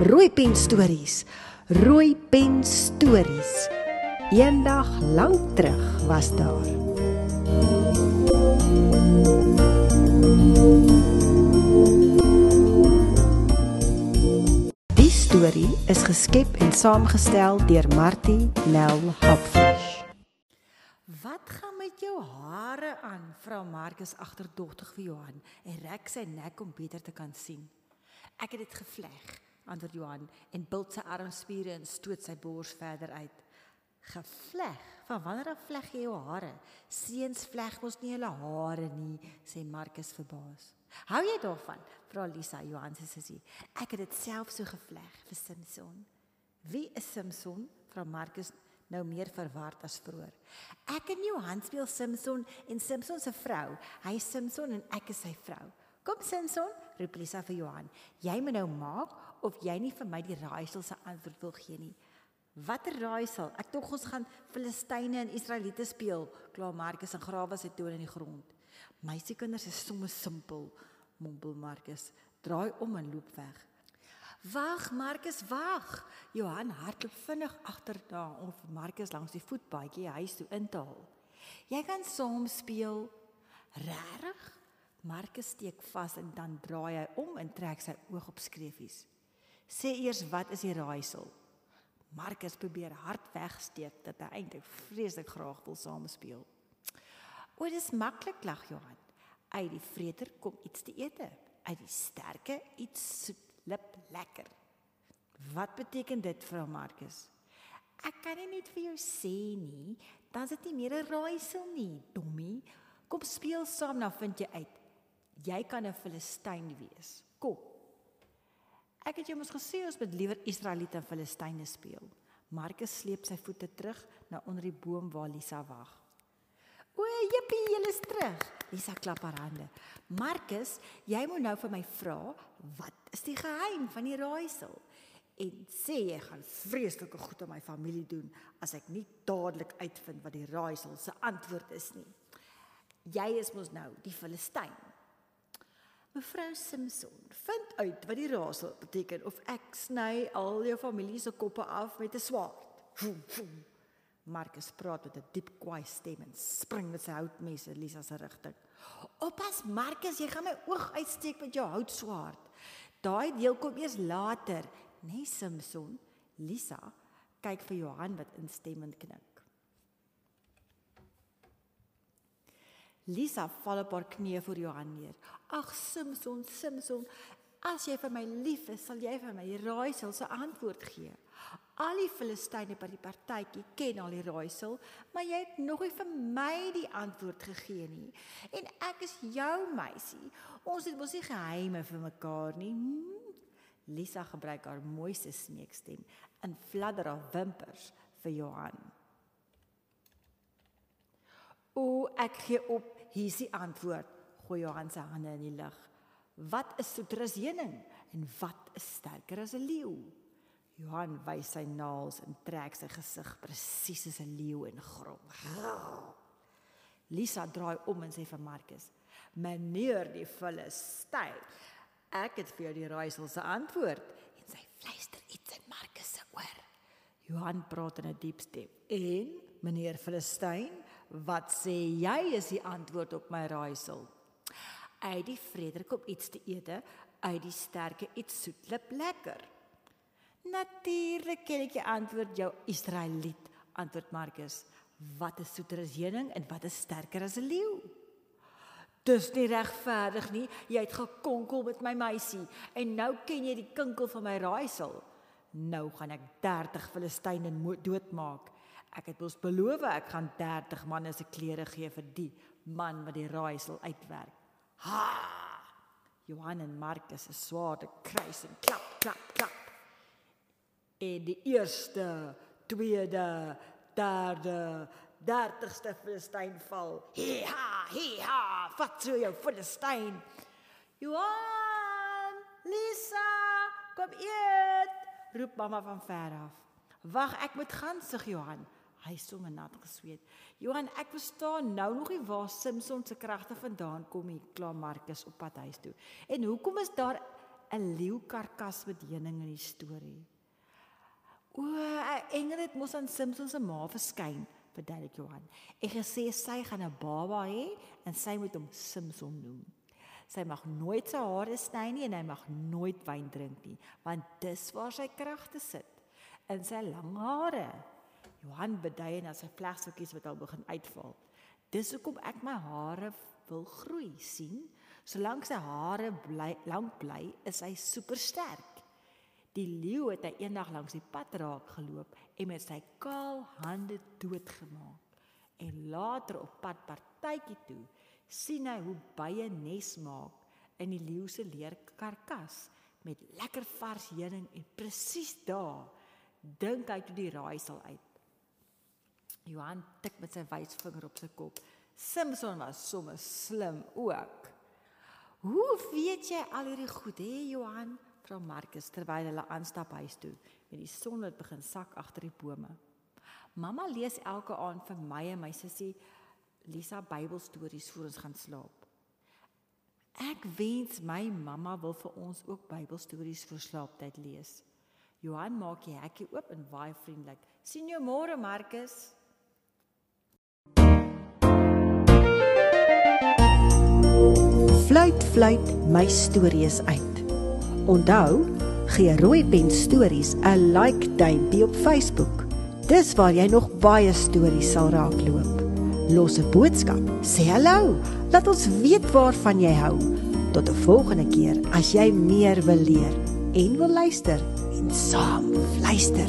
Rooi pen stories. Rooi pen stories. Eendag lank terug was daar. Die storie is geskep en saamgestel deur Martie Nel Hopfish. Wat gaan met jou hare aan? Vra Markus agterdogtig vir Johan en rek sy nek om beter te kan sien. Ek het dit gevleg antwoord Johan en bult sy armspiere en stoot sy bors verder uit. Gevleg? Van wanneer af vleg jy jou hare? Seuns vleg mos nie hulle hare nie, sê Markus verbaas. Hou jy daarvan? Vra Lisa Johan se sussie. Ek het dit self so gevleg vir Simson. Wie is Simson? Vra Markus nou meer verward as vroeër. Ek en Johan speel Simson en Simson se vrou. Hy is Simson en ek is sy vrou. Kom Simson, roep Lisa vir Johan. Jy moet nou maak of jy nie vir my die raaisel se antwoord wil gee nie. Watter raaisel? Ek tog ons gaan Filistyne en Israeliete speel, kla Markus en grawe sy toon in die grond. Meisiekinders is sommer simpel, mompel Markus. Draai om en loop weg. Wag, Markus, wag. Johan hardloop vinnig agterna om vir Markus langs die voetpaadjie huis toe in te haal. Jy kan saam speel. Regtig? Markus steek vas en dan draai hy om en trek sy oog op skreefies. Sê eers wat is die raaisel? Markus probeer hard wegsteek dat hy eintlik vreeslik graag wil saam speel. O, dis maklik lag Johan. Uit die vreter kom iets te eet. Uit die sterke iets soet, lip lekker. Wat beteken dit vir Markus? Ek kan nie net vir jou sê nie, dan is dit nie meer 'n raaisel nie, dommie. Kom speel saam dan vind jy uit. Jy kan 'n Filistyn wees. Kom. Ek het jou mos gesê ons moet liewer Israeliete en Filistyne speel. Markus sleep sy voete terug na onder die boom waar Lisa wag. O, jippie, jy is terug. Lisa klap haar hande. Markus, jy moet nou vir my vra, wat is die geheim van die raaisel? En sê jy gaan vreeslike goed aan my familie doen as ek nie dadelik uitvind wat die raaisel se antwoord is nie. Jy is mos nou die Filistyn. Mevrou Simpson, vind uit wat die raaisel beteken of ek sny al jou familie se koppe af met 'n swaard. Markus praat met 'n diep kwaai stem en spring met sy houtmes in Lisa se rigting. "Oppas Markus, jy gaan my oog uitsteek met jou houtswaard." Daai deel kom eers later, nee, Simpson? Lisa kyk vir Johan wat instemmend knik. Lisa val op haar knieë voor Johan neer. Ag Simson, Simson, as jy vir my lief is, sal jy vir my raaisel se antwoord gee. Al die Filistyne by die partytjie ken al die raaisel, maar jy het nog nie vir my die antwoord gegee nie. En ek is jou meisie. Ons het mos nie geheime vir mekaar nie. Hmm? Lisa gebruik haar mooiste smeekstem en fladder haar wimpers vir Johan. O, ek gee op, hier is die antwoord. Gooi Johan se hande in die lug. Wat is soeter as heuning en wat is sterker as 'n leeu? Johan wys sy naels en trek sy gesig presies soos 'n leeu in grom. Lisa draai om en sê vir Markus: "Meneer die Filistyn, ek het vir jou die raaisel se antwoord." En sy fluister iets in Markus se oor. Johan praat in 'n diep stem. "En meneer Filistyn, Wat sê jy is die antwoord op my raaisel? Uit die Frederik op iets te eet, uit die sterke iets soetlip lekker. Natuurlik ken ek die antwoord jou Israeliet, antwoord Markus. Wat is soeter as heuning en wat is sterker as 'n leeu? Dis nie regverdig nie. Jy het gekonkel met my meisie en nou ken jy die kinkel van my raaisel. Nou gaan ek 30 Filistyne doodmaak Ek het mos beloof ek gaan 30 manne se klere gee vir die man wat die raaisel uitwerk. Ha! Johan en Markus se swaarde kruis en klap klap klap. En die eerste, tweede, derde, dertigste Filistyn val. Hi-ha, hi-ha, vat so jou Filistyn. Johan, Lisa, kom eet, roep mamma van ver af. Wag, ek moet gaan, sê Johan. Hy sommer nat gesweet. Johan, ek verstaan nou nog nie waar Samson se kragte vandaan kom nie, kla Markus op pad huis toe. En hoekom is daar 'n leeukarkas bediening in die storie? O, 'n engel het mos aan Samson se ma verskyn, verduidelik Johan. En gesê sy gaan 'n baba hê en sy moet hom Samson noem. Sy mag nooit sy hare sny nie en hy mag nooit wyn drink nie, want dis waar sy kragte sit in sy lang hare. Johan bedui en as sy vlegseltjies wat al begin uitval. Dis hoekom ek my hare wil groei, sien? Solank sy hare bly lank bly, is hy super sterk. Die leeu het hy eendag langs die pad raak geloop en met sy kaal hande doodgemaak. En later op pad partytjie toe, sien hy hoe bye nes maak in die leeu se leer karkas met lekker vars heuning en presies daar dink hy toe die raaisel uit. Johan tik met sy wysvinger op sy kop. Samson was sommer slim ook. Hoe weet jy al hierdie goed, hè Johan? Vra Markus terwyl hulle aanstap huis toe met die son wat begin sak agter die bome. Mamma lees elke aand vir my en my sussie Lisa Bybelstories voor ons gaan slaap. Ek wens my mamma wil vir ons ook Bybelstories vir slaaptyd lees. Johan maak die hekkie oop en waai vriendelik. Sien jou môre Markus. Fluit fluit my stories uit. Onthou, gee Rooi Pen Stories 'n like duimpie op Facebook. Dis waar jy nog baie stories sal raakloop. Los 'n boodskap, sê hallo, laat ons weet waarvan jy hou. Tot 'n volgende keer as jy meer wil leer en wil luister en saam luister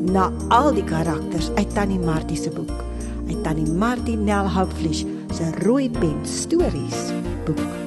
na al die karakters uit Tannie Martie se boek. Uit Tannie Martie Nel Houpfleisch se Rooi Pen Stories boek.